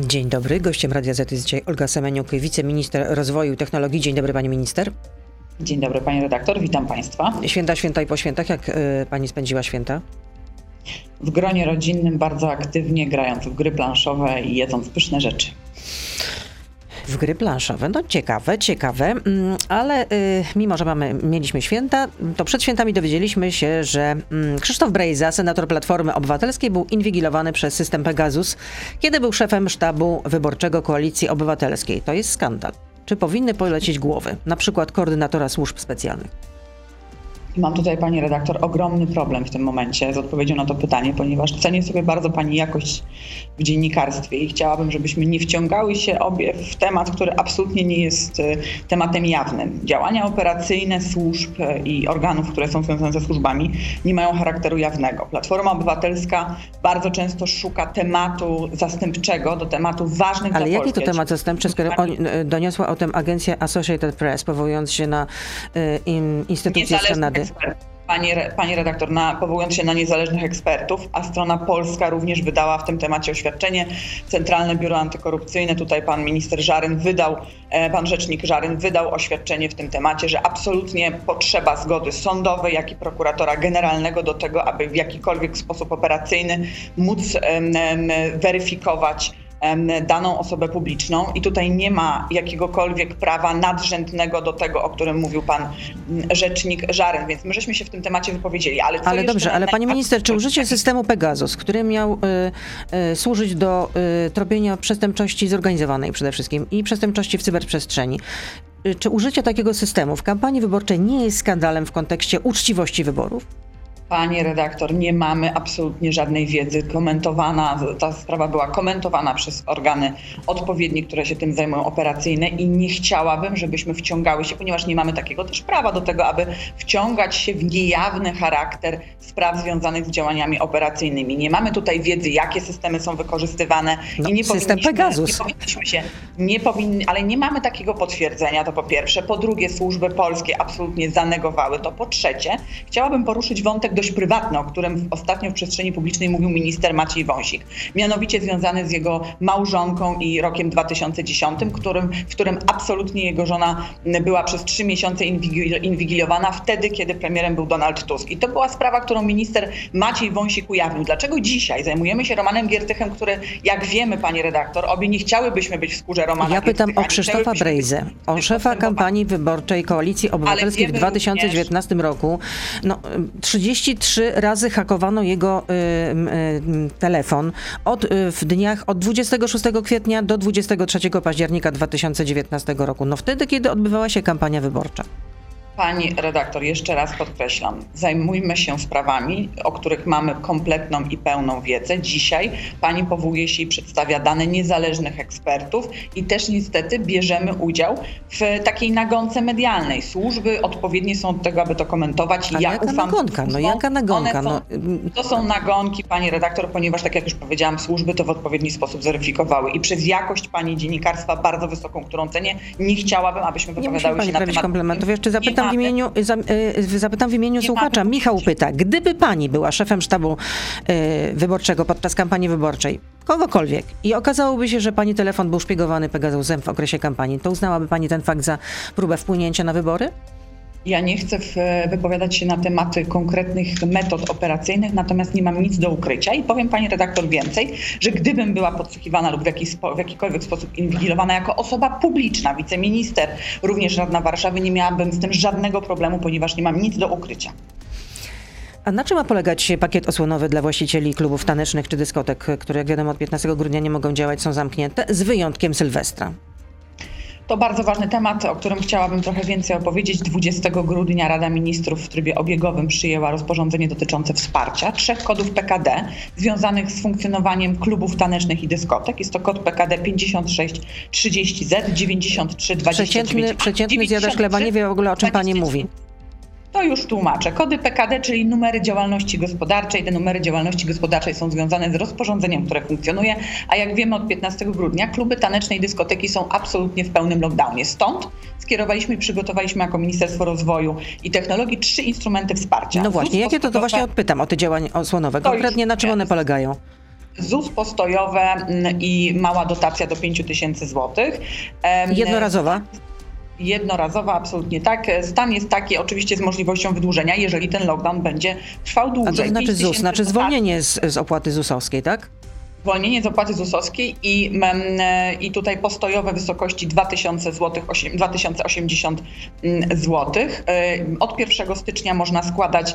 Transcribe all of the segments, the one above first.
Dzień dobry. Gościem Radia Z jest dzisiaj Olga Semeniuk, wiceminister rozwoju i technologii. Dzień dobry pani minister. Dzień dobry pani redaktor, witam państwa. Święta, święta i po świętach. Jak y, pani spędziła święta? W gronie rodzinnym bardzo aktywnie, grając w gry planszowe i jedząc pyszne rzeczy. W gry planszowe. No ciekawe, ciekawe, mm, ale y, mimo, że mamy, mieliśmy święta, to przed świętami dowiedzieliśmy się, że mm, Krzysztof Brejza, senator Platformy Obywatelskiej, był inwigilowany przez system Pegasus, kiedy był szefem sztabu wyborczego Koalicji Obywatelskiej. To jest skandal. Czy powinny polecieć głowy, na przykład koordynatora służb specjalnych? Mam tutaj, pani redaktor, ogromny problem w tym momencie z odpowiedzią na to pytanie, ponieważ cenię sobie bardzo pani jakość w dziennikarstwie i chciałabym, żebyśmy nie wciągały się obie w temat, który absolutnie nie jest e, tematem jawnym. Działania operacyjne służb e, i organów, które są związane ze służbami, nie mają charakteru jawnego. Platforma Obywatelska bardzo często szuka tematu zastępczego do tematów ważnych Ale dla jaki Polski. to temat zastępczy, skoro e, doniosła o tym agencja Associated Press, powołując się na in, instytucje z Kanady? Ekspertów. Pani, pani redaktor, na, powołując się na niezależnych ekspertów, a strona polska również wydała w tym temacie oświadczenie. Centralne Biuro Antykorupcyjne, tutaj pan minister Żaryn wydał, e, pan rzecznik Żaryn wydał oświadczenie w tym temacie, że absolutnie potrzeba zgody sądowej, jak i prokuratora generalnego do tego, aby w jakikolwiek sposób operacyjny móc weryfikować daną osobę publiczną i tutaj nie ma jakiegokolwiek prawa nadrzędnego do tego, o którym mówił pan mm, rzecznik Żaren, więc my żeśmy się w tym temacie wypowiedzieli. Ale, Ale dobrze, ale pani minister, czy użycie systemu Pegasus, który miał y, y, służyć do y, tropienia przestępczości zorganizowanej przede wszystkim i przestępczości w cyberprzestrzeni, y, czy użycie takiego systemu w kampanii wyborczej nie jest skandalem w kontekście uczciwości wyborów? Pani redaktor, nie mamy absolutnie żadnej wiedzy. Komentowana, ta sprawa była komentowana przez organy odpowiednie, które się tym zajmują, operacyjne i nie chciałabym, żebyśmy wciągały się, ponieważ nie mamy takiego też prawa do tego, aby wciągać się w niejawny charakter spraw związanych z działaniami operacyjnymi. Nie mamy tutaj wiedzy, jakie systemy są wykorzystywane No, i nie system powinniśmy, Pegasus. nie powinniśmy się, nie ale nie mamy takiego potwierdzenia, to po pierwsze. Po drugie, służby polskie absolutnie zanegowały to. Po trzecie, chciałabym poruszyć wątek dość prywatny, o którym ostatnio w przestrzeni publicznej mówił minister Maciej Wąsik. Mianowicie związany z jego małżonką i rokiem 2010, którym, w którym absolutnie jego żona była przez trzy miesiące inwigil- inwigilowana wtedy, kiedy premierem był Donald Tusk. I to była sprawa, którą minister Maciej Wąsik ujawnił. Dlaczego dzisiaj zajmujemy się Romanem Giertychem, który, jak wiemy, pani redaktor, obie nie chciałybyśmy być w skórze Ja pytam o Krzysztofa Brejzę, o szefa kampanii wyborczej Koalicji Obywatelskiej w wiemy 2019 roku. No, y, 33 razy hakowano jego y, y, telefon od, y, w dniach od 26 kwietnia do 23 października 2019 roku. No wtedy, kiedy odbywała się kampania wyborcza. Pani redaktor, jeszcze raz podkreślam, zajmujmy się sprawami, o których mamy kompletną i pełną wiedzę. Dzisiaj pani powołuje się i przedstawia dane niezależnych ekspertów i też niestety bierzemy udział w takiej nagonce medialnej. Służby odpowiednie są od tego, aby to komentować. Ale ja jaka ufam nagonka? No jaka nagonka? Są, No, to są nagonki, pani redaktor, ponieważ tak jak już powiedziałam, służby to w odpowiedni sposób zweryfikowały i przez jakość pani dziennikarstwa bardzo wysoką, którą cenię, nie chciałabym, abyśmy Nie wypowiadały pani się na prawić temat... komplementów. Jeszcze Nie zapytam w imieniu, za, y, zapytam w imieniu słuchacza. Michał pyta, gdyby pani była szefem sztabu y, wyborczego podczas kampanii wyborczej, kogokolwiek, i okazałoby się, że pani telefon był szpiegowany Pegasusem w okresie kampanii, to uznałaby pani ten fakt za próbę wpłynięcia na wybory? Ja nie chcę wypowiadać się na tematy konkretnych metod operacyjnych, natomiast nie mam nic do ukrycia i powiem pani redaktor więcej, że gdybym była podsłuchiwana lub w, jakiś w jakikolwiek sposób inwigilowana jako osoba publiczna, wiceminister, również radna Warszawy, nie miałabym z tym żadnego problemu, ponieważ nie mam nic do ukrycia. A na czym ma polegać pakiet osłonowy dla właścicieli klubów tanecznych czy dyskotek, które jak wiadomo od 15 grudnia nie mogą działać, są zamknięte, z wyjątkiem Sylwestra? To bardzo ważny temat, o którym chciałabym trochę więcej opowiedzieć. 20 grudnia Rada Ministrów w trybie obiegowym przyjęła rozporządzenie dotyczące wsparcia trzech kodów PKD związanych z funkcjonowaniem klubów tanecznych i dyskotek. Jest to kod PKD 5630Z, 9329. Przeciętny, przeciętny zjadacz chleba nie wie w ogóle o czym pani mówi. To już tłumaczę. Kody PKD, czyli numery działalności gospodarczej. Te numery działalności gospodarczej są związane z rozporządzeniem, które funkcjonuje, a jak wiemy od 15 grudnia kluby taneczne i dyskoteki są absolutnie w pełnym lockdownie. Stąd skierowaliśmy i przygotowaliśmy jako Ministerstwo Rozwoju i Technologii trzy instrumenty wsparcia. No właśnie, jakie to, to właśnie odpytam o te działania osłonowe. Konkretnie na czym one polegają? ZUS postojowe mm, i mała dotacja do 5 tysięcy złotych. Jednorazowa? Jednorazowa, absolutnie tak. Stan jest taki oczywiście z możliwością wydłużenia, jeżeli ten lockdown będzie trwał A dłużej. to znaczy 5 ZUS, znaczy zwolnienie z, z opłaty ZUS-owskiej, tak? Zwolnienie z opłaty ZUS-owskiej i, mm, e, i tutaj postojowe w wysokości 2000 zł, 2080 zł. Od 1 stycznia można składać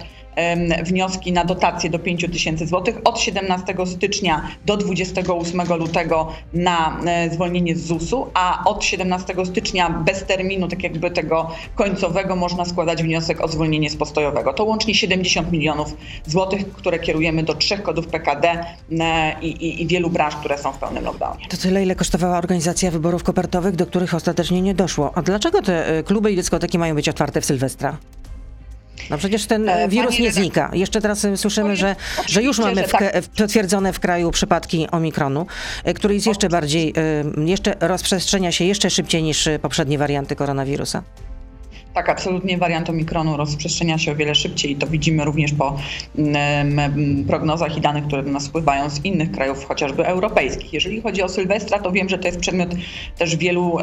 wnioski na dotacje do 5000 zł. Od 17 stycznia do 28 lutego na e, zwolnienie z ZUS-u, a od 17 stycznia bez terminu, tak jakby tego końcowego, można składać wniosek o zwolnienie z postojowego. To łącznie 70 milionów złotych, które kierujemy do trzech kodów PKD e, i, i, i wielu branż, które są w pełnym lockdownie. To tyle, ile kosztowała organizacja wyborów kopertowych, do których ostatecznie nie doszło. A dlaczego te y, kluby i dyskoteki mają być otwarte w Sylwestra? No przecież ten E, y, wirus pani nie znika. Jeszcze teraz y, słyszymy, że, że już mamy w, tak. w, potwierdzone w kraju przypadki Omikronu, który jest jeszcze bardziej, jeszcze rozprzestrzenia się jeszcze szybciej niż poprzednie warianty koronawirusa. Tak, absolutnie wariant Omikronu rozprzestrzenia się o wiele szybciej i to widzimy również po mm, prognozach i danych, które do nas spływają z innych krajów, chociażby europejskich. Jeżeli chodzi o Sylwestra, to wiem, że to jest przedmiot też wielu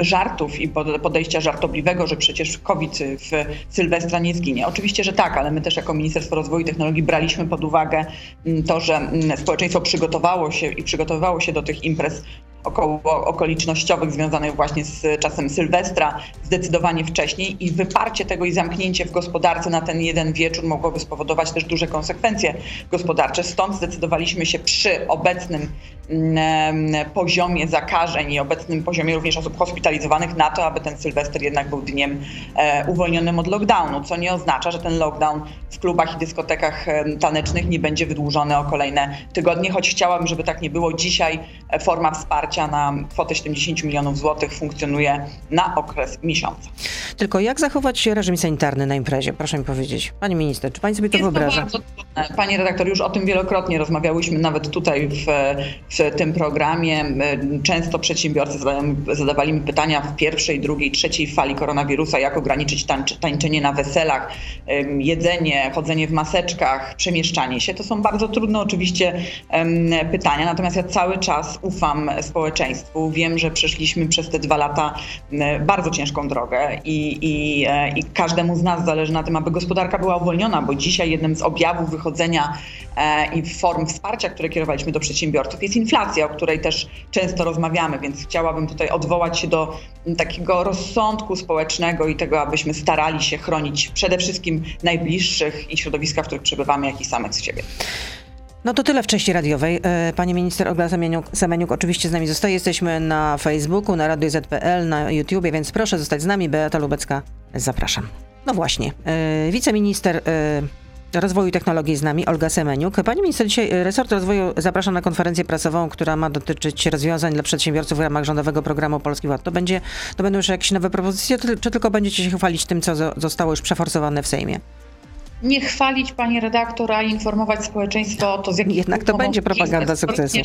żartów i pod- podejścia żartobliwego, że przecież COVID w Sylwestra nie zginie. Oczywiście, że tak, ale my też jako Ministerstwo Rozwoju i Technologii braliśmy pod uwagę mm, to, że mm, społeczeństwo przygotowało się i przygotowywało się do tych imprez około okolicznościowych związanych właśnie z czasem Sylwestra zdecydowanie wcześniej i wyparcie tego i zamknięcie w gospodarce na ten jeden wieczór mogłoby spowodować też duże konsekwencje gospodarcze. Stąd zdecydowaliśmy się przy obecnym poziomie zakażeń i obecnym poziomie również osób hospitalizowanych na to, aby ten Sylwester jednak był dniem e, uwolnionym od lockdownu, co nie oznacza, że ten lockdown w klubach i dyskotekach tanecznych nie będzie wydłużony o kolejne tygodnie, choć chciałabym, żeby tak nie było. Dzisiaj e, forma wsparcia na kwotę 70 milionów złotych funkcjonuje na okres miesiąca. Tylko jak zachować reżim sanitarny na imprezie? Proszę mi powiedzieć. Pani minister, czy pani sobie to Jest wyobraża? trudne. Panie redaktor, już o tym wielokrotnie rozmawiałyśmy, nawet tutaj w, w tym programie. Często przedsiębiorcy zadawali mi pytania w pierwszej, drugiej, trzeciej fali koronawirusa, jak ograniczyć tańczenie na weselach, jedzenie, chodzenie w maseczkach, przemieszczanie się. To są bardzo trudne oczywiście pytania, natomiast ja cały czas ufam społeczeństwu. Wiem, że przeszliśmy przez te dwa lata bardzo ciężką drogę i, i, e, i każdemu z nas zależy na tym, aby gospodarka była uwolniona, bo dzisiaj jednym z objawów wychodzenia e, i form wsparcia, które kierowaliśmy do przedsiębiorców jest inflacja, o której też często rozmawiamy, więc chciałabym tutaj odwołać się do takiego rozsądku społecznego i tego, abyśmy starali się chronić przede wszystkim najbliższych i środowiska, w których przebywamy, jak i samych z siebie. No to tyle w części radiowej. E, Pani minister Olga Semeniuk, Semeniuk oczywiście z nami zostaje. Jesteśmy na Facebooku, na Radio ZPL, na YouTubie, więc proszę zostać z nami. Beata Lubecka, zapraszam. No właśnie, e, wiceminister e, rozwoju technologii z nami, Olga Semeniuk. Pani minister, dzisiaj e, resort rozwoju zaprasza na konferencję prasową, która ma dotyczyć rozwiązań dla przedsiębiorców w ramach rządowego programu Polski Ład. To, będzie, to będą już jakieś nowe propozycje, czy tylko będziecie się chwalić tym, co zo- zostało już przeforsowane w Sejmie? nie chwalić pani redaktor, a informować społeczeństwo o to, z jakich Jednak to będzie propaganda sukcesu.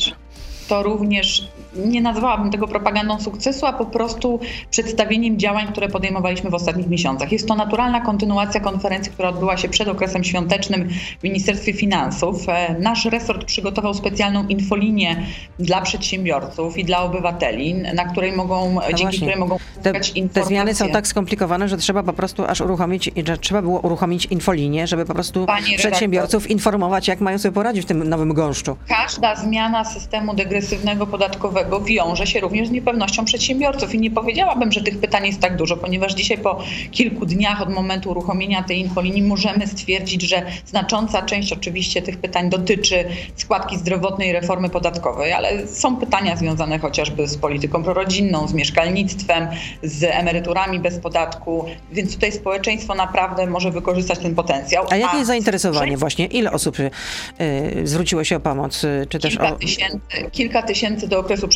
To również nie nazwałabym tego propagandą sukcesu, a po prostu przedstawieniem działań, które podejmowaliśmy w ostatnich miesiącach. Jest to naturalna kontynuacja konferencji, która odbyła się przed okresem świątecznym w Ministerstwie Finansów. E, Nasz resort przygotował specjalną infolinię dla przedsiębiorców i dla obywateli, na której mogą, dzięki No właśnie. której mogą Te, uzyskać te informacje. zmiany są tak skomplikowane, że trzeba po prostu aż uruchomić, że trzeba było uruchomić infolinię, żeby po prostu Pani redaktor. przedsiębiorców informować, jak mają sobie poradzić w tym nowym gąszczu. Każda zmiana systemu degresywnego podatkowego wiąże się również z niepewnością przedsiębiorców i nie powiedziałabym, że tych pytań jest tak dużo, ponieważ dzisiaj po kilku dniach od momentu uruchomienia tej infolinii możemy stwierdzić, że znacząca część oczywiście tych pytań dotyczy składki zdrowotnej i reformy podatkowej, ale są pytania związane chociażby z polityką prorodzinną, z mieszkalnictwem, z emeryturami bez podatku, więc tutaj społeczeństwo naprawdę może wykorzystać ten potencjał. A jakie jest zainteresowanie właśnie? Ile osób y, y, zwróciło się o pomoc? y, Czy też Kilka o... tysięcy, kilka tysięcy do okresu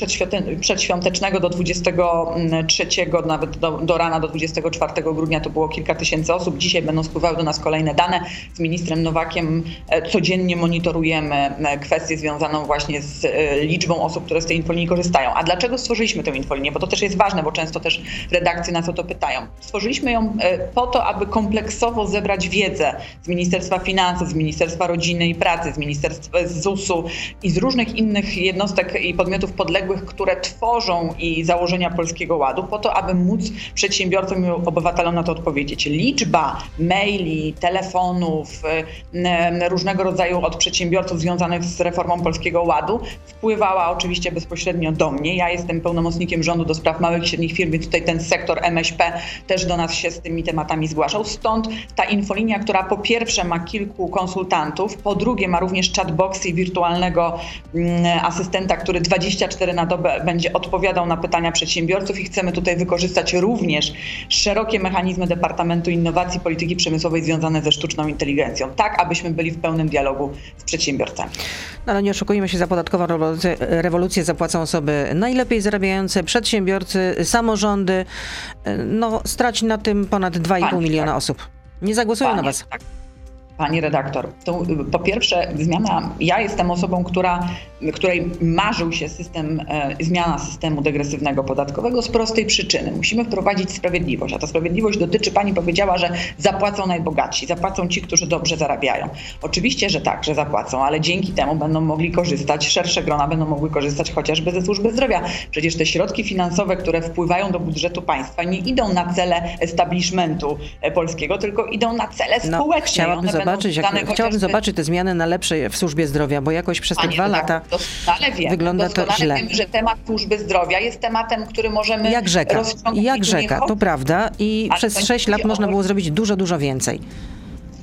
przedświątecznego do 23, nawet do, do rana do 24 grudnia to było kilka tysięcy osób. Dzisiaj będą spływały do nas kolejne dane. Z ministrem Nowakiem codziennie monitorujemy kwestię związaną właśnie z liczbą osób, które z tej infolinii korzystają. A dlaczego stworzyliśmy tę infolinię? Bo to też jest ważne, bo często też redakcje nas o to pytają. Stworzyliśmy ją po to, aby kompleksowo zebrać wiedzę z Ministerstwa Finansów, z Ministerstwa Rodziny i Pracy, z Ministerstwa ZUS-u i z różnych innych jednostek i podmiotów podległych, które tworzą i założenia Polskiego Ładu, po to, aby móc przedsiębiorcom i obywatelom na to odpowiedzieć. Liczba maili, telefonów, różnego rodzaju od przedsiębiorców związanych z reformą Polskiego Ładu wpływała oczywiście bezpośrednio do mnie. Ja jestem pełnomocnikiem rządu do spraw małych i średnich firm, więc tutaj ten sektor MŚP też do nas się z tymi tematami zgłaszał. Stąd ta infolinia, która po pierwsze ma kilku konsultantów, po drugie ma również chatboxy i wirtualnego mm, asystenta, który 24 na dobę będzie odpowiadał na pytania przedsiębiorców i chcemy tutaj wykorzystać również szerokie mechanizmy Departamentu Innowacji Polityki Przemysłowej związane ze sztuczną inteligencją, tak abyśmy byli w pełnym dialogu z przedsiębiorcami. No ale nie oszukujmy się, za podatkową rewolucję, rewolucję zapłacą osoby najlepiej zarabiające, przedsiębiorcy, samorządy. No, strać na tym ponad 2,5 miliona tak. osób. Nie zagłosują Panie, na was. Tak. Pani redaktor, to po pierwsze zmiana, ja jestem osobą, która, której marzył się system, e, zmiana systemu degresywnego podatkowego z prostej przyczyny. Musimy wprowadzić sprawiedliwość, a ta sprawiedliwość dotyczy, pani powiedziała, że zapłacą najbogatsi, zapłacą ci, którzy dobrze zarabiają. Oczywiście, że tak, że zapłacą, ale dzięki temu będą mogli korzystać, szersze grona będą mogły korzystać chociażby ze służby zdrowia. Przecież te środki finansowe, które wpływają do budżetu państwa nie idą na cele establishmentu e, polskiego, tylko idą na cele no, społeczne. No, zobaczyć, jak, chciałabym zobaczyć te zmiany na lepsze w służbie zdrowia, bo jakoś przez te dwa tak, lata wiem, wygląda to źle. Wiem, że temat służby zdrowia jest tematem, który możemy Jak rzeka, jak rzeka, to prawda i przez sześć lat można było zrobić dużo, dużo więcej.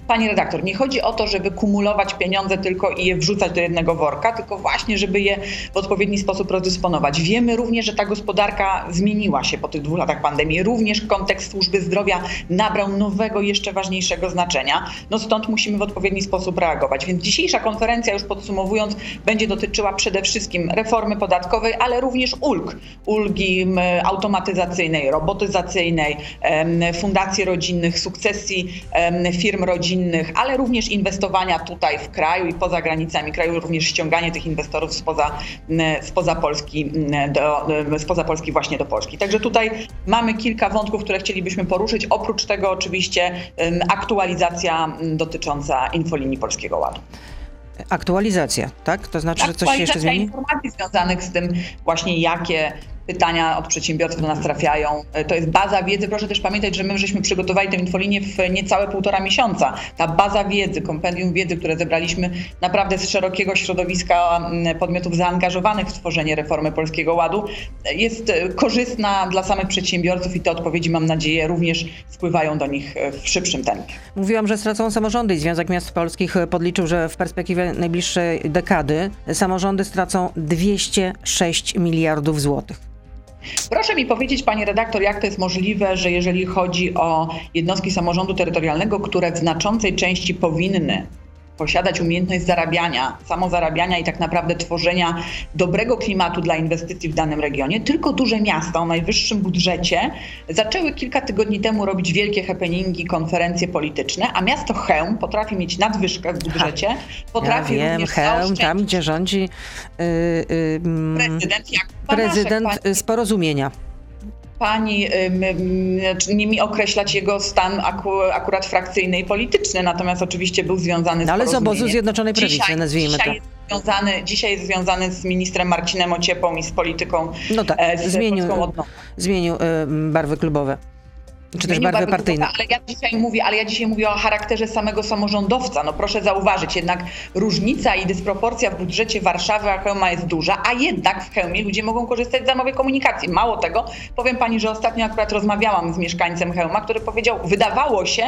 Pani redaktor, nie chodzi o to, żeby kumulować pieniądze tylko i je wrzucać do jednego worka, tylko właśnie, żeby je w odpowiedni sposób rozdysponować. Wiemy również, że ta gospodarka zmieniła się po tych dwóch latach pandemii. Również kontekst służby zdrowia nabrał nowego, jeszcze ważniejszego znaczenia. No stąd musimy w odpowiedni sposób reagować. Więc dzisiejsza konferencja, już podsumowując, będzie dotyczyła przede wszystkim reformy podatkowej, ale również ulg. Ulgi automatyzacyjnej, robotyzacyjnej, fundacji rodzinnych, sukcesji firm rodzinnych, innych, ale również inwestowania tutaj w kraju i poza granicami kraju, również ściąganie tych inwestorów spoza, spoza, Polski, do, spoza Polski właśnie do Polski. Także tutaj mamy kilka wątków, które chcielibyśmy poruszyć. Oprócz tego oczywiście aktualizacja dotycząca infolinii Polskiego Ładu. Aktualizacja, tak? To znaczy, że coś się jeszcze zmieni? informacji związanych z tym właśnie, jakie pytania od przedsiębiorców do nas trafiają. E, to jest baza wiedzy. Proszę też pamiętać, że my żeśmy przygotowali tę infolinię w niecałe półtora miesiąca. Ta baza wiedzy, kompendium wiedzy, które zebraliśmy naprawdę z szerokiego środowiska podmiotów zaangażowanych w tworzenie reformy Polskiego Ładu, jest e, korzystna dla samych przedsiębiorców i te odpowiedzi, mam nadzieję, również wpływają do nich e, w szybszym tempie. Mówiłam, że stracą samorządy i Związek Miast Polskich podliczył, że w perspektywie najbliższej dekady samorządy stracą 206 miliardów złotych. Proszę mi powiedzieć, pani redaktor, jak to jest możliwe, że jeżeli chodzi o jednostki samorządu terytorialnego, które w znaczącej części powinny posiadać umiejętność zarabiania, samozarabiania i tak naprawdę tworzenia dobrego klimatu dla inwestycji w danym regionie, tylko duże miasta o najwyższym budżecie zaczęły kilka tygodni temu robić wielkie happeningi, konferencje polityczne, a miasto Chełm potrafi mieć nadwyżkę w budżecie, potrafi ja wiem, również Chełm, tam gdzie rządzi yy, yy, prezydent, jak prezydent z porozumienia pani znaczy nie mi określać jego stan aku, akurat frakcyjny i polityczny, natomiast oczywiście był związany z no, Ale z obozu Zjednoczonej Prawicy, dzisiaj, nazwijmy dzisiaj to. Jest związany, dzisiaj jest związany z ministrem Marcinem Ociepą i z polityką no tak, e, z zmienił, zmienił y, barwy klubowe. Czy też barwy partyjne. Ale ja dzisiaj mówię, ale ja dzisiaj mówię o charakterze samego samorządowca. No proszę zauważyć, jednak różnica i dysproporcja w budżecie Warszawy a Chełma jest duża, a jednak w Chełmie ludzie mogą korzystać z darmowej komunikacji. Mało tego, powiem pani, że ostatnio akurat rozmawiałam z mieszkańcem Chełma, który powiedział, wydawało się,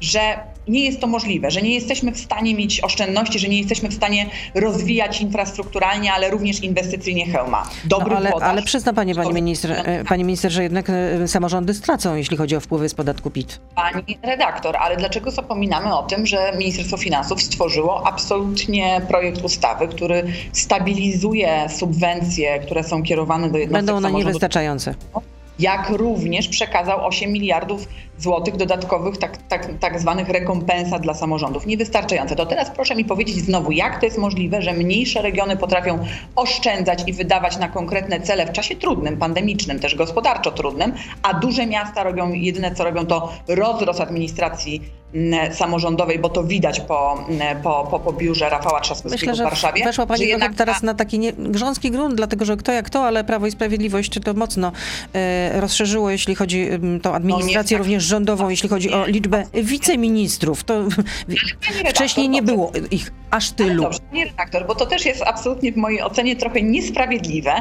że nie jest to możliwe, że nie jesteśmy w stanie mieć oszczędności, że nie jesteśmy w stanie rozwijać infrastrukturalnie, ale również inwestycyjnie Chełma. Dobry no, ale, ale przyzna pani, pani minister, pani minister, że jednak e, samorządy stracą, jeśli chodzi o wpływy z podatku PIT. Pani redaktor, ale dlaczego zapominamy o tym, że Ministerstwo Finansów stworzyło absolutnie projekt ustawy, który stabilizuje subwencje, które są kierowane do jednostek Będą one samorządu niewystarczające. jak również przekazał 8 miliardów złotych dodatkowych tak, tak, tak zwanych rekompensat dla samorządów. Niewystarczające. To teraz proszę mi powiedzieć znowu, jak to jest możliwe, że mniejsze regiony potrafią oszczędzać i wydawać na konkretne cele w czasie trudnym, pandemicznym, też gospodarczo trudnym, a duże miasta robią, jedyne co robią to rozrost administracji mm, samorządowej, bo to widać po, mm, po, po, po biurze Rafała Trzaskowskiego Myślę, w że Warszawie. weszła Pani jednak teraz na taki nie, grząski grunt, dlatego że kto jak to, ale Prawo i Sprawiedliwość to mocno e, rozszerzyło, jeśli chodzi o tą administrację tak. również rządową, jeśli chodzi o liczbę wiceministrów. To redaktor, wcześniej nie było ich aż tylu. Dobrze, panie redaktor, bo to też jest absolutnie w mojej ocenie trochę niesprawiedliwe,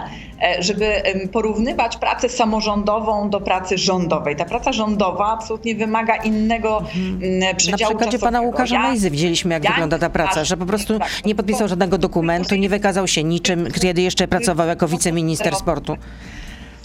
e, żeby porównywać pracę samorządową do pracy rządowej. Ta praca rządowa absolutnie wymaga innego Na przedziału przykładzie pana. Łukasza Ja- Mejzy widzieliśmy, jak ja wygląda ta nie praca, że po prostu tak, nie podpisał żadnego dokumentu, nie wykazał się niczym, kiedy jeszcze pracował jako wiceminister sportu.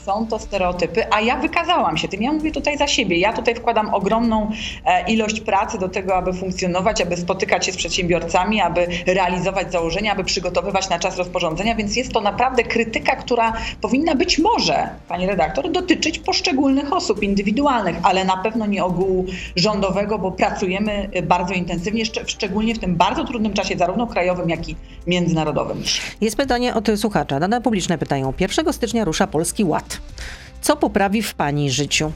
Są to stereotypy, a ja wykazałam się tym. Ja mówię tutaj za siebie. Ja tutaj wkładam ogromną e, ilość pracy do tego, aby funkcjonować, aby spotykać się z przedsiębiorcami, aby realizować założenia, aby przygotowywać na czas rozporządzenia, więc jest to naprawdę krytyka, która powinna być może, pani redaktor, dotyczyć poszczególnych osób indywidualnych, ale na pewno nie ogółu rządowego, bo pracujemy e, bardzo intensywnie, szcz- szczególnie w tym bardzo trudnym czasie, zarówno krajowym, jak i międzynarodowym. Jest pytanie od słuchacza. Dane publiczne pytają. 1 stycznia rusza Polski Ład. Co poprawi w pani życiu?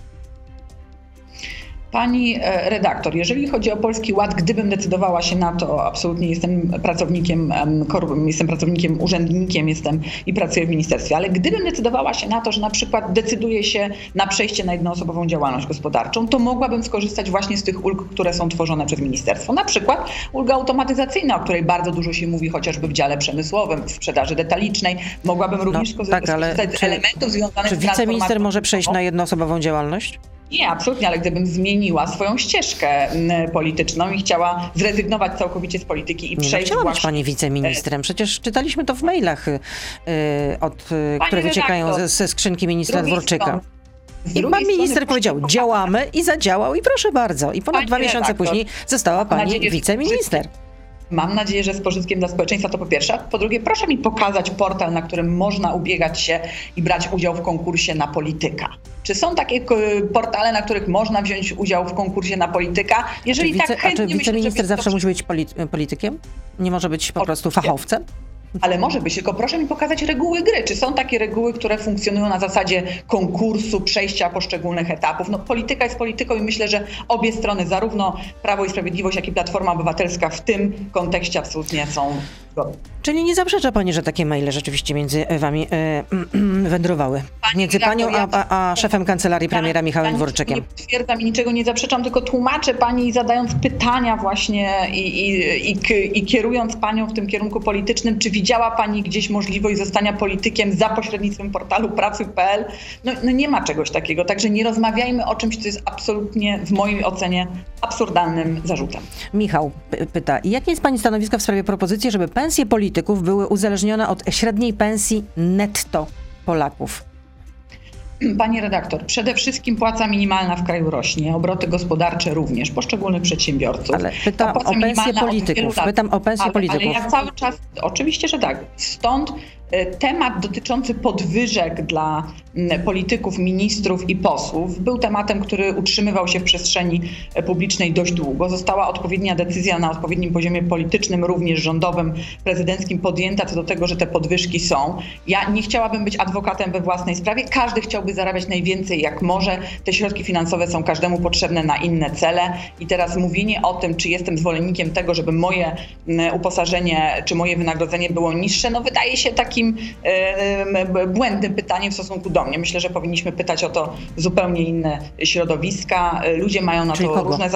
Pani e, redaktor, jeżeli chodzi o Polski Ład, gdybym decydowała się na to, absolutnie jestem pracownikiem, jestem pracownikiem, urzędnikiem, jestem i pracuję w ministerstwie, ale gdybym decydowała się na to, że na przykład decyduję się na przejście na jednoosobową działalność gospodarczą, to mogłabym skorzystać właśnie z tych ulg, które są tworzone przez ministerstwo. Na przykład ulga automatyzacyjna, o której bardzo dużo się mówi, chociażby w dziale przemysłowym, w sprzedaży detalicznej. Mogłabym również skorzy- tak, ale skorzystać z czy- elementów związanych Czy z wiceminister transformacją może przejść na jednoosobową działalność? Nie, absolutnie, ale gdybym zmieniła swoją ścieżkę mm, polityczną i chciała zrezygnować całkowicie z polityki i Nie, no, przejść chciała być pani wiceministrem. Przecież czytaliśmy to w mailach, y, od, y, Pani które wyciekają ze, ze skrzynki ministra Dworczyka. I pan minister powiedział, działamy i zadziałał i proszę bardzo. I ponad Pani dwa miesiące redaktor, później została pani nadzieję, wiceminister. Mam nadzieję, że z pożytkiem dla społeczeństwa to po pierwsze. Po drugie, proszę mi pokazać portal, na którym można ubiegać się i brać udział w konkursie na polityka. Czy są takie k- portale, na których można wziąć udział w konkursie na polityka? Czy Jeżeli wice, tak, a czy chętnie myślę, że wiceminister jest to zawsze musi być polit- politykiem? Nie może być po prostu Oczywiście. fachowcem? Ale może być, tylko proszę mi pokazać reguły gry. Czy są takie reguły, które funkcjonują na zasadzie konkursu, przejścia poszczególnych etapów? No, polityka jest polityką i myślę, że obie strony, zarówno Prawo i Sprawiedliwość, jak i Platforma Obywatelska w tym kontekście absolutnie są zgodne. Czyli nie zaprzecza pani, że takie maile rzeczywiście między wami e, wędrowały? Pani między panią a, a, a szefem kancelarii premiera Michałem Dworczykiem. Nie potwierdzam i niczego nie zaprzeczam, tylko tłumaczę pani zadając pytania właśnie i, i, i, i kierując panią w tym kierunku politycznym, czy widziała pani gdzieś możliwość zostania politykiem za pośrednictwem portalu pracy.pl? No, no nie ma czegoś takiego, także nie rozmawiajmy o czymś, co jest absolutnie w mojej ocenie absurdalnym zarzutem. Michał py- pyta, jakie jest pani stanowisko w sprawie propozycji, żeby pensje polityków były uzależnione od średniej pensji netto Polaków? Pani redaktor, przede wszystkim płaca minimalna w kraju rośnie, obroty gospodarcze również, poszczególnych przedsiębiorców. Ale pytam o od polityków. Pytam o pensje ale, polityków. Ale ja cały czas, oczywiście, że tak. Stąd temat dotyczący podwyżek dla polityków, ministrów i posłów był tematem, który utrzymywał się w przestrzeni e, publicznej dość długo. Została odpowiednia decyzja na odpowiednim poziomie politycznym, również rządowym, prezydenckim podjęta co do tego, że te podwyżki są. Ja nie chciałabym być adwokatem we własnej sprawie. Każdy chciałby zarabiać najwięcej jak może. Te środki finansowe są każdemu potrzebne na inne cele i teraz mówienie o tym, czy jestem zwolennikiem tego, żeby moje uposażenie czy moje wynagrodzenie było niższe, no wydaje się takim e, błędnym pytaniem w stosunku do mnie. Myślę, że powinniśmy pytać o to zupełnie inne środowiska. E, Ludzie mają na Czyli to kogo? różne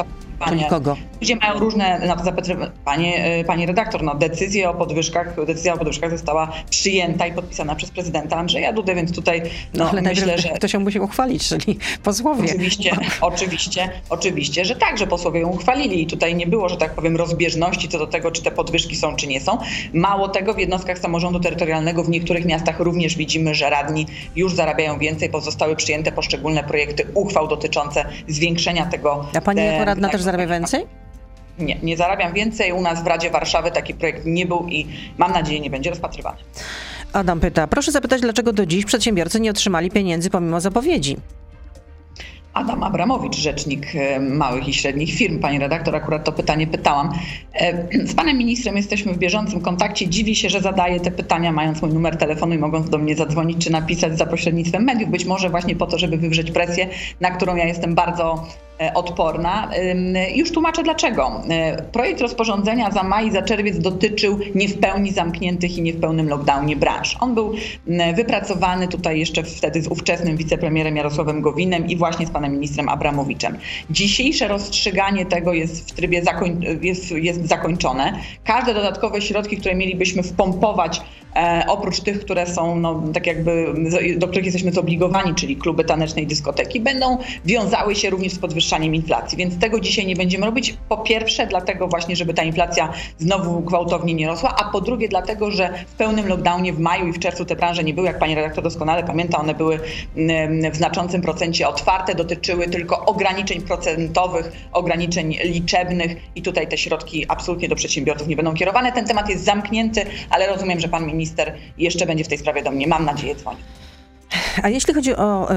kogo? Ludzie mają różne na to zapytania. Panie, panie redaktor, no decyzja o podwyżkach, decyzja o podwyżkach została przyjęta i podpisana przez prezydenta Andrzeja Dudę, więc tutaj no, Ale myślę, że... Ktoś ją musi uchwalić, czyli posłowie. Oczywiście, oczywiście, oczywiście, że tak, że posłowie ją uchwalili i tutaj nie było, że tak powiem, rozbieżności co do tego, czy te podwyżki są, czy nie są. Mało tego, w jednostkach samorządu terytorialnego w niektórych miastach również widzimy, że radni już zarabiają więcej, bo zostały przyjęte poszczególne projekty uchwał dotyczące zwiększenia tego. A pani jako radna też zarabia więcej? Nie, nie zarabiam więcej. U nas w Radzie Warszawy taki projekt nie był i mam nadzieję nie będzie rozpatrywany. Adam pyta, proszę zapytać, dlaczego do dziś przedsiębiorcy nie otrzymali pieniędzy pomimo zapowiedzi? Adam Abramowicz, rzecznik e, małych i średnich firm. Pani redaktor, akurat to pytanie pytałam. E, z panem ministrem jesteśmy w bieżącym kontakcie. Dziwi się, że zadaje te pytania, mając mój numer telefonu i mogąc do mnie zadzwonić czy napisać za pośrednictwem mediów. Być może właśnie po to, żeby wywrzeć presję, na którą ja jestem bardzo odporna. Już tłumaczę dlaczego. E, projekt rozporządzenia za maj i za czerwiec dotyczył nie w pełni zamkniętych i nie w pełnym lockdownie branż. On był wypracowany tutaj jeszcze wtedy z ówczesnym wicepremierem Jarosławem Gowinem i właśnie z panem ministrem Abramowiczem. Dzisiejsze rozstrzyganie tego jest w trybie zakoń jest, jest zakończone. Każde dodatkowe środki, które mielibyśmy wpompować E, oprócz tych, które są no, tak jakby, do których jesteśmy zobligowani, czyli kluby taneczne i dyskoteki, będą wiązały się również z podwyższaniem inflacji. Więc tego dzisiaj nie będziemy robić. Po pierwsze, dlatego właśnie, żeby ta inflacja znowu gwałtownie nie rosła, a po drugie, dlatego, że w pełnym lockdownie w maju i w czerwcu te branże nie były, jak pani redaktor doskonale pamięta, one były w znaczącym procencie otwarte, dotyczyły tylko ograniczeń procentowych, ograniczeń liczebnych i tutaj te środki absolutnie do przedsiębiorców nie będą kierowane. Ten temat jest zamknięty, ale rozumiem, że pan minister minister jeszcze będzie w tej sprawie do mnie, mam nadzieję, dzwonił. A jeśli chodzi o,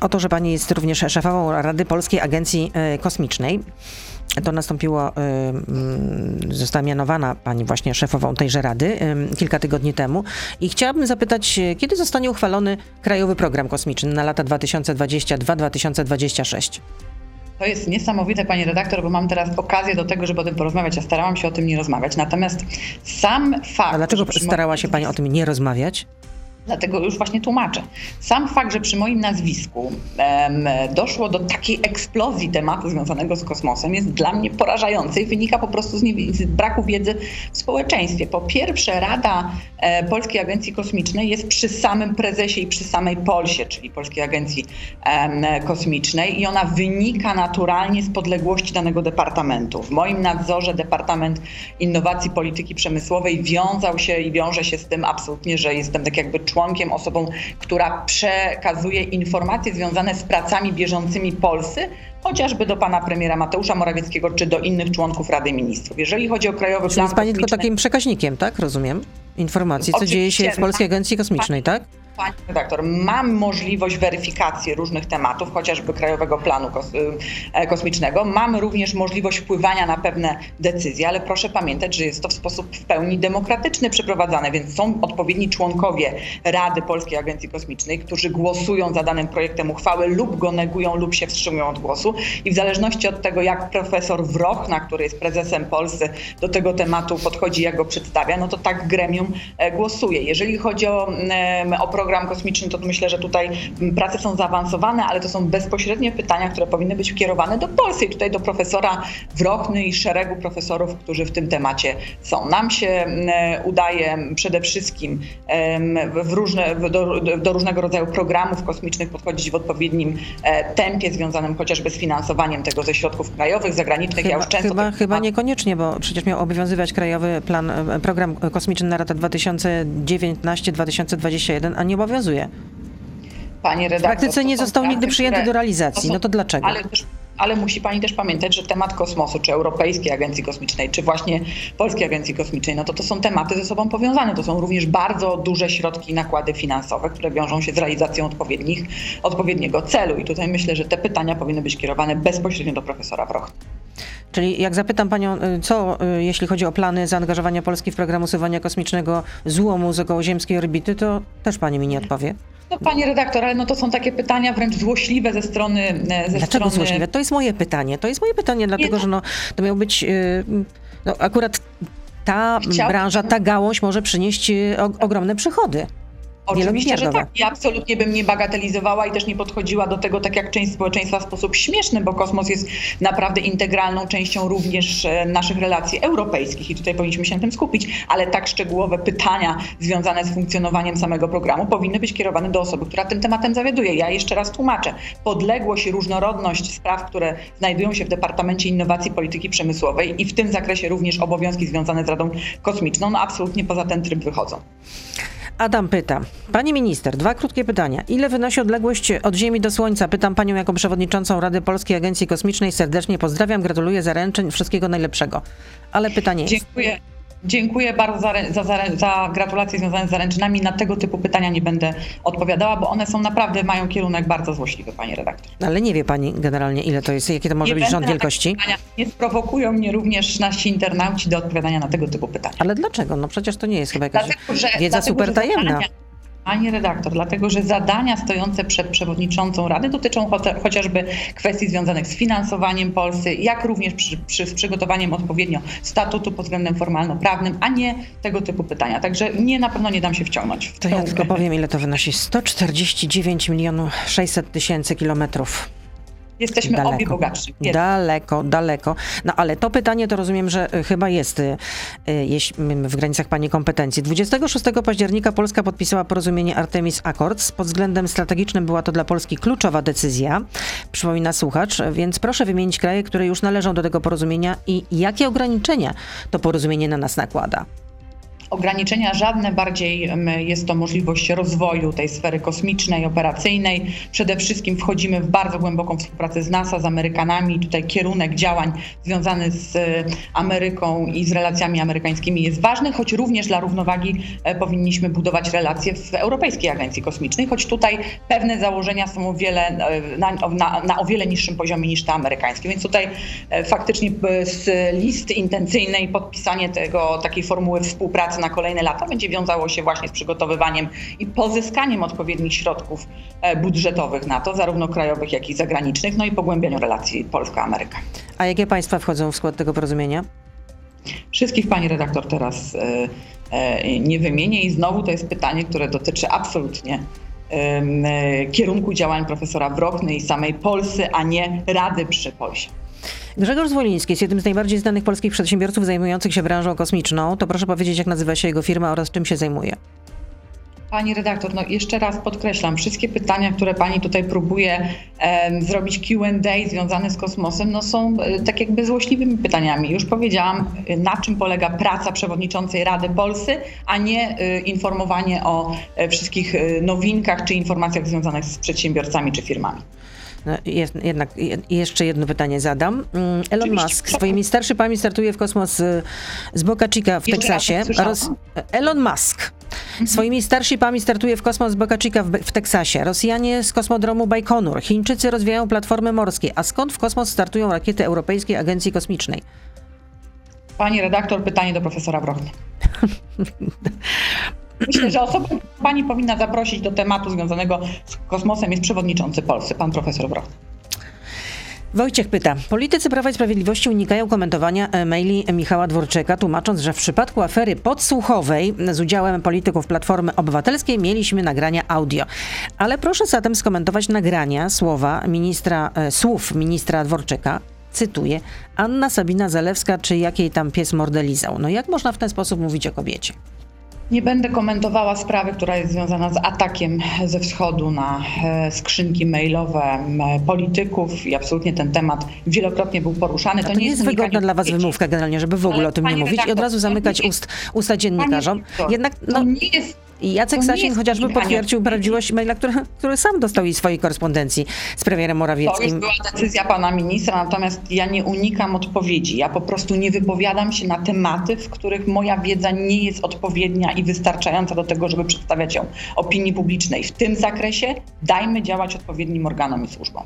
o to, że pani jest również szefową Rady Polskiej Agencji e, Kosmicznej, to nastąpiło, została mianowana pani właśnie szefową tejże rady kilka tygodni temu i chciałabym zapytać, kiedy zostanie uchwalony Krajowy Program Kosmiczny na lata 2022-2026? To jest niesamowite, pani redaktor, bo mam teraz okazję do tego, żeby o tym porozmawiać. Ja starałam się o tym nie rozmawiać. Natomiast sam fakt. A dlaczego starała się pani o tym nie rozmawiać? Dlatego już właśnie tłumaczę. Sam fakt, że przy moim nazwisku um, doszło do takiej eksplozji tematu związanego z kosmosem jest dla mnie porażający i wynika po prostu z, nie, z braku wiedzy w społeczeństwie. Po pierwsze, Rada e, Polskiej Agencji Kosmicznej jest przy samym prezesie i przy samej Polsie, czyli Polskiej Agencji Kosmicznej i ona wynika naturalnie z podległości danego departamentu. W moim nadzorze Departament Innowacji Polityki Przemysłowej wiązał się i wiąże się z tym absolutnie, że jestem tak jakby członkiem, osobą, która przekazuje informacje związane z pracami bieżącymi Polsy, chociażby do pana premiera Mateusza Morawieckiego czy do innych członków Rady Ministrów. Jeżeli chodzi o krajowy Czyli plan. Jest pani tylko takim przekaźnikiem, tak? Rozumiem? Informacji, co dzieje się w Polskiej Agencji Kosmicznej, tak? Pani redaktor, mam możliwość weryfikacji różnych tematów, chociażby Krajowego Planu e, Kosmicznego. Mamy również możliwość wpływania na pewne decyzje, ale proszę pamiętać, że jest to w sposób w pełni demokratyczny przeprowadzane, więc są odpowiedni członkowie Rady Polskiej Agencji Kosmicznej, którzy głosują za danym projektem uchwały lub go negują lub się wstrzymują od głosu. I w zależności od tego, jak profesor Wrochna, który jest prezesem Polsy, do tego tematu podchodzi, jak go przedstawia, no to tak gremium e, głosuje. Jeżeli chodzi o, o program kosmiczny, to myślę, że tutaj prace są zaawansowane, ale to są bezpośrednie pytania, które powinny być kierowane do Polski, tutaj do profesora Wrochny i szeregu profesorów, którzy w tym temacie są. Nam się udaje przede wszystkim w różne, do, do różnego rodzaju programów kosmicznych podchodzić w odpowiednim e, tempie związanym chociażby z finansowaniem tego ze środków krajowych, zagranicznych. Chyba, ja już często chyba, chyba niekoniecznie, bo przecież miał obowiązywać krajowy plan, e, program kosmiczny na lata 2019-2021, a nie obowiązuje. Panie redaktor, w praktyce nie został nigdy przyjęty do realizacji. No to dlaczego? Ale, też, ale musi pani też pamiętać, że temat kosmosu, czy Europejskiej Agencji Kosmicznej, czy właśnie Polskiej Agencji Kosmicznej, no to to są tematy ze sobą powiązane. To są również bardzo duże środki i nakłady finansowe, które wiążą się z realizacją odpowiednich, odpowiedniego celu. I tutaj myślę, że te pytania powinny być kierowane bezpośrednio do profesora Wroch. Czyli jak zapytam panią, y, co y, jeśli chodzi o plany zaangażowania Polski w program usuwania kosmicznego złomu z okołoziemskiej orbity, to też pani mi nie odpowie. No, pani redaktor, ale no to są takie pytania wręcz złośliwe ze strony. E, ze Dlaczego strony... złośliwe? To jest moje pytanie. To jest moje pytanie, dlatego że no, to miał być. Y, no, akurat ta branża, ta gałąź może przynieść ogromne przychody. Oczywiście, że tak. Ja absolutnie bym nie bagatelizowała i też nie podchodziła do tego tak jak część społeczeństwa w sposób śmieszny, bo kosmos jest naprawdę integralną częścią również e, naszych relacji europejskich i tutaj powinniśmy się na tym skupić, ale tak szczegółowe pytania związane z funkcjonowaniem samego programu powinny być kierowane do osoby, która tym tematem zawiaduje. Ja jeszcze raz tłumaczę. Podległość i różnorodność spraw, które znajdują się w Departamencie Innowacji i Polityki Przemysłowej i w tym zakresie również obowiązki związane z Radą Kosmiczną, no absolutnie poza ten tryb wychodzą. Adam pyta. Pani minister, dwa krótkie pytania. Ile wynosi odległość od Ziemi do Słońca? Pytam panią jako przewodniczącą Rady Polskiej Agencji Kosmicznej. Serdecznie pozdrawiam, gratuluję zaręczeń, wszystkiego najlepszego. Ale pytanie jest... Dziękuję. Dziękuję bardzo za, za, za, gratulacje związane z zaręczynami. Na tego typu pytania nie będę odpowiadała, bo one są naprawdę, mają kierunek bardzo złośliwy, pani redaktor. Ale nie wie pani generalnie, ile to jest, jakie to może nie być rząd wielkości? Nie sprowokują mnie również nasi internauci do odpowiadania na tego typu pytania. Ale dlaczego? No przecież to nie jest chyba jakaś dlatego, że, wiedza dlatego, super tajemna. Pani redaktor, dlatego że zadania stojące przed przewodniczącą Rady dotyczą chociażby kwestii związanych z finansowaniem Polscy, jak również przy, przy, z przygotowaniem odpowiednio statutu pod względem formalno-prawnym, a nie tego typu pytania. Także nie, na pewno nie dam się wciągnąć. W to ja tylko powiem, ile to wynosi. 149 milionów 600 tysięcy kilometrów. Jesteśmy daleko. obie. Daleko, daleko. No ale to pytanie to rozumiem, że y, chyba jest y, y, w granicach Pani kompetencji. 26 października Polska podpisała porozumienie Artemis Accords. Pod względem strategicznym była to dla Polski kluczowa decyzja, przypomina słuchacz, więc proszę wymienić kraje, które już należą do tego porozumienia i jakie ograniczenia to porozumienie na nas nakłada ograniczenia żadne, bardziej jest to możliwość rozwoju tej sfery kosmicznej, operacyjnej. Przede wszystkim wchodzimy w bardzo głęboką współpracę z NASA, z Amerykanami. Tutaj kierunek działań związany z e, Ameryką i z relacjami amerykańskimi jest ważny, choć również dla równowagi e, powinniśmy budować relacje w Europejskiej Agencji Kosmicznej, choć tutaj pewne założenia są o wiele, e, na, na, na o wiele niższym poziomie niż te amerykańskie. Więc tutaj faktycznie z listy intencyjnej podpisanie tego, takiej formuły współpracy na kolejne lata będzie wiązało się właśnie z przygotowywaniem i pozyskaniem odpowiednich środków e, budżetowych na to, zarówno krajowych, jak i zagranicznych, no i pogłębianiu relacji Polska-Ameryka. A jakie państwa wchodzą w skład tego porozumienia? Wszystkich pani redaktor teraz e, e, nie wymienię i znowu to jest pytanie, które dotyczy absolutnie kierunku działań profesora Wrokny i samej Polsy, a nie Rady przy Polsie. Grzegorz Zwoliński jest jednym z najbardziej znanych polskich przedsiębiorców zajmujących się branżą kosmiczną. To proszę powiedzieć, jak nazywa się jego firma oraz czym się zajmuje. Pani redaktor, no jeszcze raz podkreślam, wszystkie pytania, które Pani tutaj próbuje e, zrobić Q&A związane z kosmosem, no są e, tak jakby złośliwymi pytaniami. Już powiedziałam, e, na czym polega praca przewodniczącej Rady Polscy, a nie e, informowanie o e, wszystkich e, nowinkach czy informacjach związanych z przedsiębiorcami czy firmami. No, jednak jeszcze jedno pytanie zadam. Elon Musk swoimi starszypami startuje w kosmos z Boca Chica w Teksasie. Ros Elon Musk mhm. swoimi starshipami startuje w kosmos z Boca Chica w, w, Teksasie. Rosjanie z kosmodromu Bajkonur. Chińczycy rozwijają platformy morskie. A skąd w kosmos startują rakiety Europejskiej Agencji Kosmicznej? Pani redaktor, pytanie do profesora Brochny. Myślę, że osobą, pani powinna zaprosić do tematu związanego z kosmosem jest przewodniczący Polscy, pan profesor Broch. Wojciech pyta. Politycy Prawa i Sprawiedliwości unikają komentowania e, maili Michała Dworczyka, tłumacząc, że w przypadku afery podsłuchowej z udziałem polityków Platformy Obywatelskiej mieliśmy nagrania audio. Ale proszę zatem skomentować nagrania słowa ministra, e, słów ministra Dworczyka. Cytuję. Anna Sabina Zalewska, czy jakiej tam pies mordelizał. No jak można w ten sposób mówić o kobiecie? Nie będę komentowała sprawy, która jest związana z atakiem ze wschodu na e, skrzynki mailowe polityków i absolutnie ten temat wielokrotnie był poruszany. To, to nie jest wygodna dla Was wymówka generalnie, żeby w ogóle Ale o tym nie mówić i od razu zamykać ust, usta dziennikarzom. Jednak no, to nie jest i Jacek Sasin chociażby potwierdził prawdziwość maila, który, który sam dostał i swojej korespondencji z premierem Morawieckim. To już była decyzja pana ministra, natomiast ja nie unikam odpowiedzi. Ja po prostu nie wypowiadam się na tematy, w których moja wiedza nie jest odpowiednia i wystarczająca do tego, żeby przedstawiać ją opinii publicznej. W tym zakresie dajmy działać odpowiednim organom i służbom.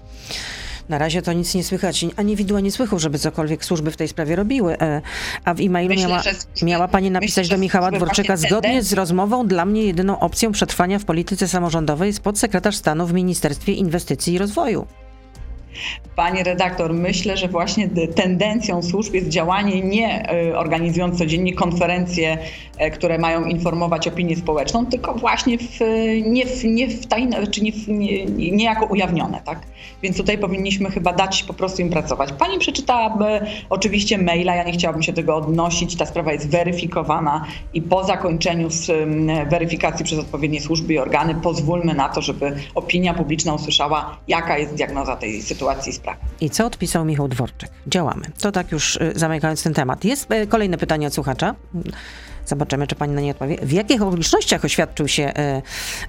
Na razie to nic nie słychać, ani widła, ani słychu, żeby cokolwiek służby w tej sprawie robiły. E, a w e-mailu myślę, miała, miała pani napisać myślę, do Michała Dworczyka, zgodnie z rozmową dla mnie jedyną opcją przetrwania w polityce samorządowej jest podsekretarz stanu w Ministerstwie Inwestycji i Rozwoju. Pani redaktor, myślę, że właśnie tendencją służb jest działanie nie e, organizując codziennie konferencje, e, które mają informować opinię społeczną, tylko właśnie w, nie, w, nie, w tajne, czy nie, w, nie, nie jako ujawnione. Tak? Więc tutaj powinniśmy chyba dać po prostu im pracować. Pani przeczytała oczywiście maila, ja nie chciałabym się tego odnosić. Ta sprawa jest weryfikowana i po zakończeniu weryfikacji przez odpowiednie służby i organy pozwólmy na to, żeby opinia publiczna usłyszała, jaka jest diagnoza tej sytuacji sprawy. I co odpisał Michał Dworczyk? Działamy. To tak już y, zamykając ten temat. Jest y, kolejne pytanie od słuchacza. Zobaczymy, czy pani na nie odpowie. W jakich okolicznościach oświadczył się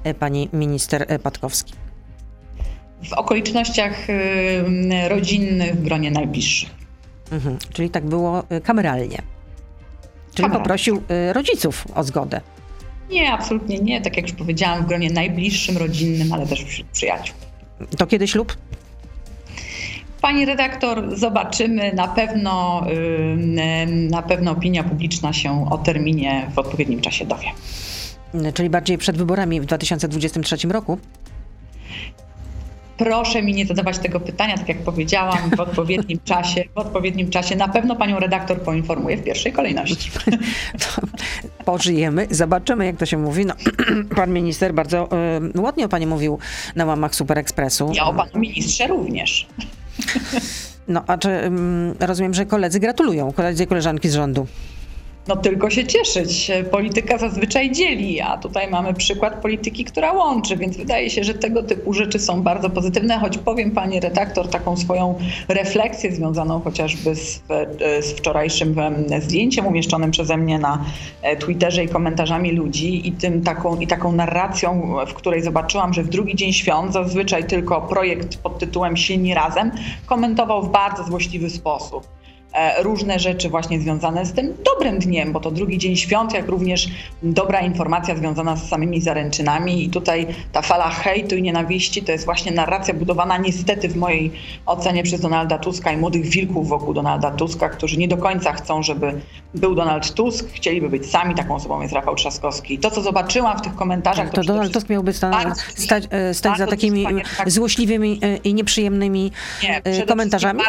y, pani minister Patkowski? W okolicznościach rodzinnych, w gronie najbliższych. Mhm, czyli tak było kameralnie. Czyli kameralnie. poprosił rodziców o zgodę. Nie, absolutnie nie. Tak jak już powiedziałam, w gronie najbliższym, rodzinnym, ale też wśród przyjaciół. To kiedy ślub? Pani redaktor, zobaczymy. Na pewno, na pewno opinia publiczna się o terminie w odpowiednim czasie dowie. Czyli bardziej przed wyborami w 2023 roku? Proszę mi nie zadawać tego pytania, tak jak powiedziałam, w odpowiednim czasie. W odpowiednim czasie na pewno panią redaktor poinformuję w pierwszej kolejności. pożyjemy, zobaczymy, jak to się mówi. No, pan minister bardzo y, ładnie o pani mówił na łamach Super Expressu. Ja o panu ministrze również. No, a czy um, rozumiem, że koledzy gratulują, koledzy i koleżanki z rządu? No tylko się cieszyć. Polityka zazwyczaj dzieli, a tutaj mamy przykład polityki, która łączy, więc wydaje się, że tego typu rzeczy są bardzo pozytywne, choć powiem pani redaktor taką swoją refleksję związaną chociażby z, z wczorajszym zdjęciem umieszczonym przeze mnie na Twitterze i komentarzami ludzi i, tym taką, i taką narracją, w której zobaczyłam, że w drugi dzień świąt zazwyczaj tylko projekt pod tytułem Silni Razem komentował w bardzo złośliwy sposób. E, różne rzeczy właśnie związane z tym dobrym dniem, bo to drugi dzień świąt, jak również dobra informacja związana z samymi zaręczynami i tutaj ta fala hejtu i nienawiści to jest właśnie narracja budowana niestety w mojej ocenie przez Donalda Tuska i młodych wilków wokół Donalda Tuska, którzy nie do końca chcą, żeby był Donald Tusk, chcieliby być sami, taką osobą jest Rafał Trzaskowski. I to, co zobaczyłam w tych komentarzach... To, to Donald Tusk miałby sta stać, e, stać za takimi złośliwymi e, i nieprzyjemnymi nie, komentarzami?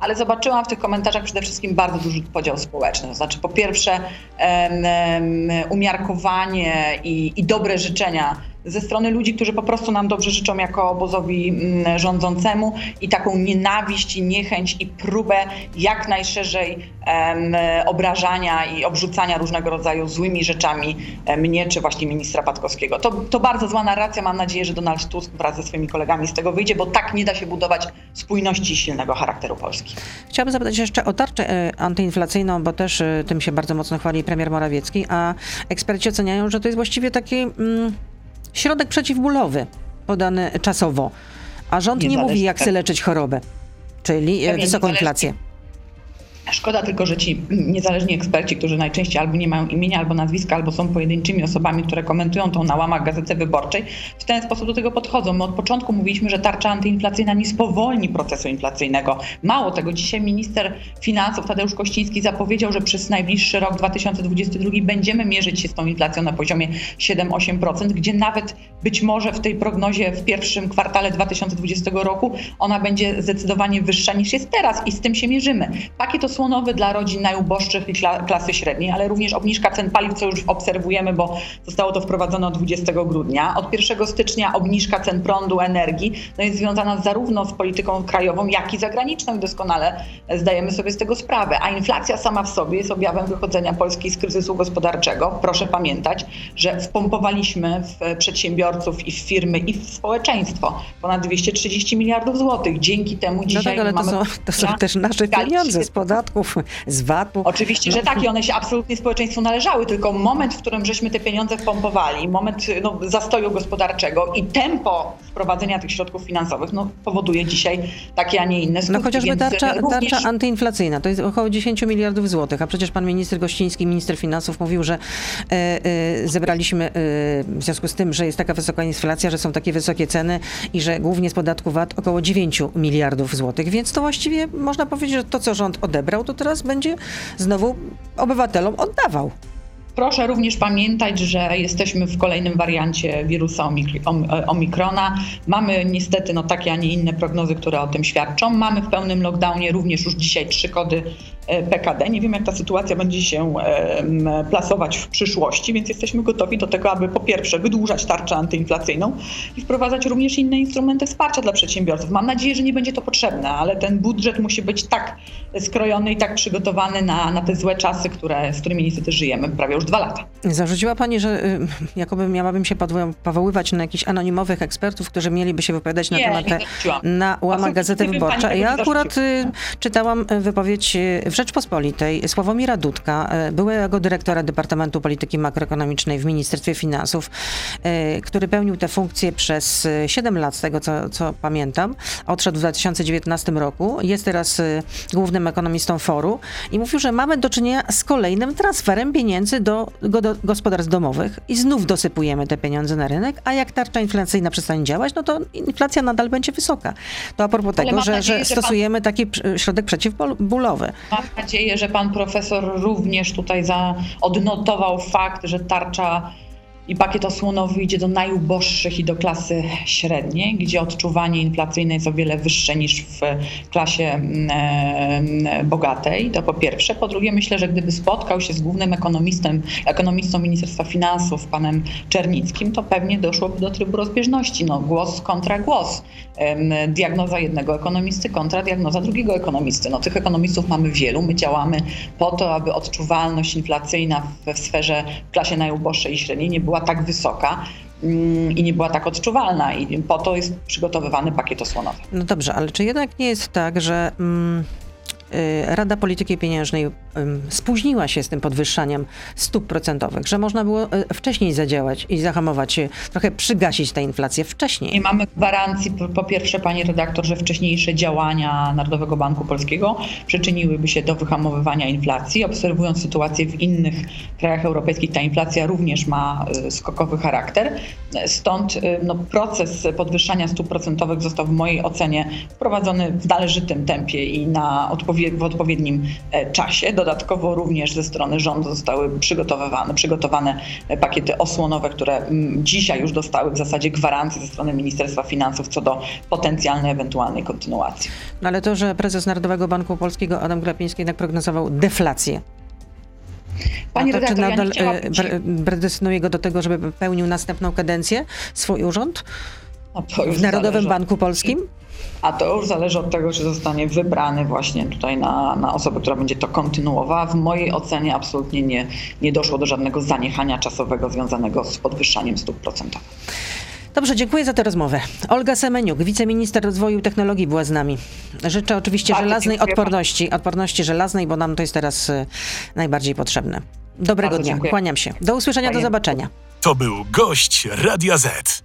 Ale zobaczyłam w tych komentarzach przede wszystkim bardzo duży podział społeczny. To znaczy, po pierwsze, um, umiarkowanie i, i dobre życzenia ze strony ludzi, którzy po prostu nam dobrze życzą jako obozowi mm, rządzącemu i taką nienawiść i niechęć i próbę jak najszerzej um, obrażania i obrzucania różnego rodzaju złymi rzeczami mnie czy właśnie ministra Patkowskiego. To, to bardzo zła narracja. Mam nadzieję, że Donald Tusk wraz ze swoimi kolegami z tego wyjdzie, bo tak nie da się budować spójności silnego charakteru Polski. Chciałabym zapytać jeszcze o tarczę e, antyinflacyjną, bo też e, tym się bardzo mocno chwali premier Morawiecki, a eksperci oceniają, że to jest właściwie taki... Mm, środek przeciwbólowy podany czasowo, a rząd nie, nie mówi, jak chce leczyć chorobę, czyli ja wysoką inflację. Szkoda tylko, że ci niezależni eksperci, którzy najczęściej albo nie mają imienia, albo nazwiska, albo są pojedynczymi osobami, które komentują tą na łamach Gazety Wyborczej, w ten sposób do tego podchodzą. My od początku mówiliśmy, że tarcza antyinflacyjna nie spowolni procesu inflacyjnego. Mało tego, dzisiaj minister finansów Tadeusz Kościński zapowiedział, że przez najbliższy rok 2022 będziemy mierzyć się z tą inflacją na poziomie 7-8%, gdzie nawet być może w tej prognozie w pierwszym kwartale 2020 roku ona będzie zdecydowanie wyższa niż jest teraz i z tym się mierzymy. Pakiet osłonowy dla rodzin najuboższych i klasy średniej, ale również obniżka cen paliw, co już obserwujemy, bo zostało to wprowadzone od 20 grudnia. Od 1 stycznia obniżka cen prądu, energii no jest związana zarówno z polityką krajową, jak i zagraniczną i doskonale zdajemy sobie z tego sprawę. A inflacja sama w sobie jest objawem wychodzenia Polski z kryzysu gospodarczego. Proszę pamiętać, że wpompowaliśmy w przedsiębiorców i w firmy i w społeczeństwo ponad 230 miliardów złotych. Dzięki temu no dzisiaj no tak, ale mamy... To są, to są też nasze pieniądze z podatków, z VAT-u. Oczywiście, że tak i one się absolutnie społeczeństwu należały, tylko moment, w którym żeśmy te pieniądze wpompowali, moment no, zastoju gospodarczego i tempo wprowadzenia tych środków finansowych no, powoduje dzisiaj takie, a nie inne skutki. No chociażby tarcza, również... tarcza antyinflacyjna, to jest około 10 miliardów złotych, a przecież pan minister Gościński, minister finansów mówił, że e, e, zebraliśmy e, w związku z tym, że jest taka wysoka inflacja, że są takie wysokie ceny i że głównie z podatku VAT około 9 miliardów złotych, więc to właściwie można powiedzieć, że to, co rząd odebrał, to teraz będzie znowu obywatelom oddawał. Proszę również pamiętać, że jesteśmy w kolejnym wariancie wirusa Omikrona. Mamy niestety no, takie, a nie inne prognozy, które o tym świadczą. Mamy w pełnym lockdownie również już dzisiaj trzy kody e, PKD. Nie wiem, jak ta sytuacja będzie się plasować w przyszłości, więc jesteśmy gotowi do tego, aby po pierwsze wydłużać tarczę antyinflacyjną i wprowadzać również inne instrumenty wsparcia dla przedsiębiorców. Mam nadzieję, że nie będzie to potrzebne, ale ten budżet musi być tak skrojony i tak przygotowany na, na te złe czasy, które, z którymi niestety żyjemy prawie już dwa lata. Zarzuciła pani, że y, jakoby miałabym się powoływać na jakichś anonimowych ekspertów, którzy mieliby się wypowiadać na nie, temat nie na łamach Gazety Wyborczej. Ja akurat y, czytałam wypowiedź y, w Rzeczpospolitej Sławomira Dudka, byłego dyrektora Departamentu Polityki Makroekonomicznej w Ministerstwie Finansów, który pełnił tę funkcję przez 7 lat, z tego co, co pamiętam. Odszedł w 2019 roku. Jest teraz głównym ekonomistą foru i mówił, że mamy do czynienia z kolejnym transferem pieniędzy do, do gospodarstw domowych i znów dosypujemy te pieniądze na rynek, a jak tarcza inflacyjna przestanie działać, no to inflacja nadal będzie wysoka. To a propos tego, że, nadzieję, że, stosujemy pan... taki środek przeciwbólowy. Mam nadzieję, że pan profesor również tutaj odnotował fakt, że tarcza i pakiet osłonowy idzie do najuboższych i do klasy średniej, gdzie odczuwanie inflacyjne jest o wiele wyższe niż w klasie mm, e, bogatej. To po pierwsze. Po drugie, myślę, że gdyby spotkał się z głównym ekonomistą, ekonomistą Ministerstwa Finansów, panem Czernickim, to pewnie doszłoby do trybu rozbieżności. No, głos kontra głos. Diagnoza jednego ekonomisty kontra diagnoza drugiego ekonomisty. No, tych ekonomistów mamy wielu. My działamy po to, aby odczuwalność inflacyjna w sferze w klasie najuboższej i średniej nie była była tak wysoka mm, i nie była tak odczuwalna i po to jest przygotowywany pakiet osłonowy. No dobrze, ale czy jednak nie jest tak, że mm, Y, Rada Polityki Pieniężnej spóźniła się z tym podwyższaniem stóp procentowych, że można było y, wcześniej zadziałać i zahamować, y, trochę przygasić tę inflację wcześniej. Nie mamy gwarancji, po pierwsze, pani redaktor, że wcześniejsze działania Narodowego Banku Polskiego przyczyniłyby się do wyhamowywania inflacji. Obserwując sytuację w innych krajach europejskich, ta inflacja również ma skokowy charakter. Stąd no, proces podwyższania stóp procentowych został w mojej ocenie wprowadzony w należytym tempie i na w odpowiednim e, czasie. Dodatkowo również ze strony rządu zostały przygotowywane, przygotowane pakiety osłonowe, które mm, dzisiaj już dostały w zasadzie gwarancje ze strony Ministerstwa Finansów co do potencjalnej ewentualnej kontynuacji. No ale to, że prezes Narodowego Banku Polskiego Adam Glapiński jednak prognozował deflację Pani to redaktor, czy nadal ja e, predestynuje go do tego, żeby pełnił następną kadencję swój urząd no w Narodowym Banku Polskim? A to już zależy od tego, czy zostanie wybrany właśnie tutaj na, na osobę, która będzie to kontynuowała. W mojej ocenie absolutnie nie, nie doszło do żadnego zaniechania czasowego związanego z podwyższaniem stóp procentowych. Dobrze, dziękuję za tę rozmowę. Olga Semeniuk, wiceminister rozwoju i technologii była z nami. Życzę oczywiście Bardzo żelaznej odporności, odporności żelaznej, bo nam to jest teraz y, najbardziej potrzebne. Dobrego Bardzo dnia, dziękuję. kłaniam się. Do usłyszenia, do zobaczenia. To był gość Radia Z.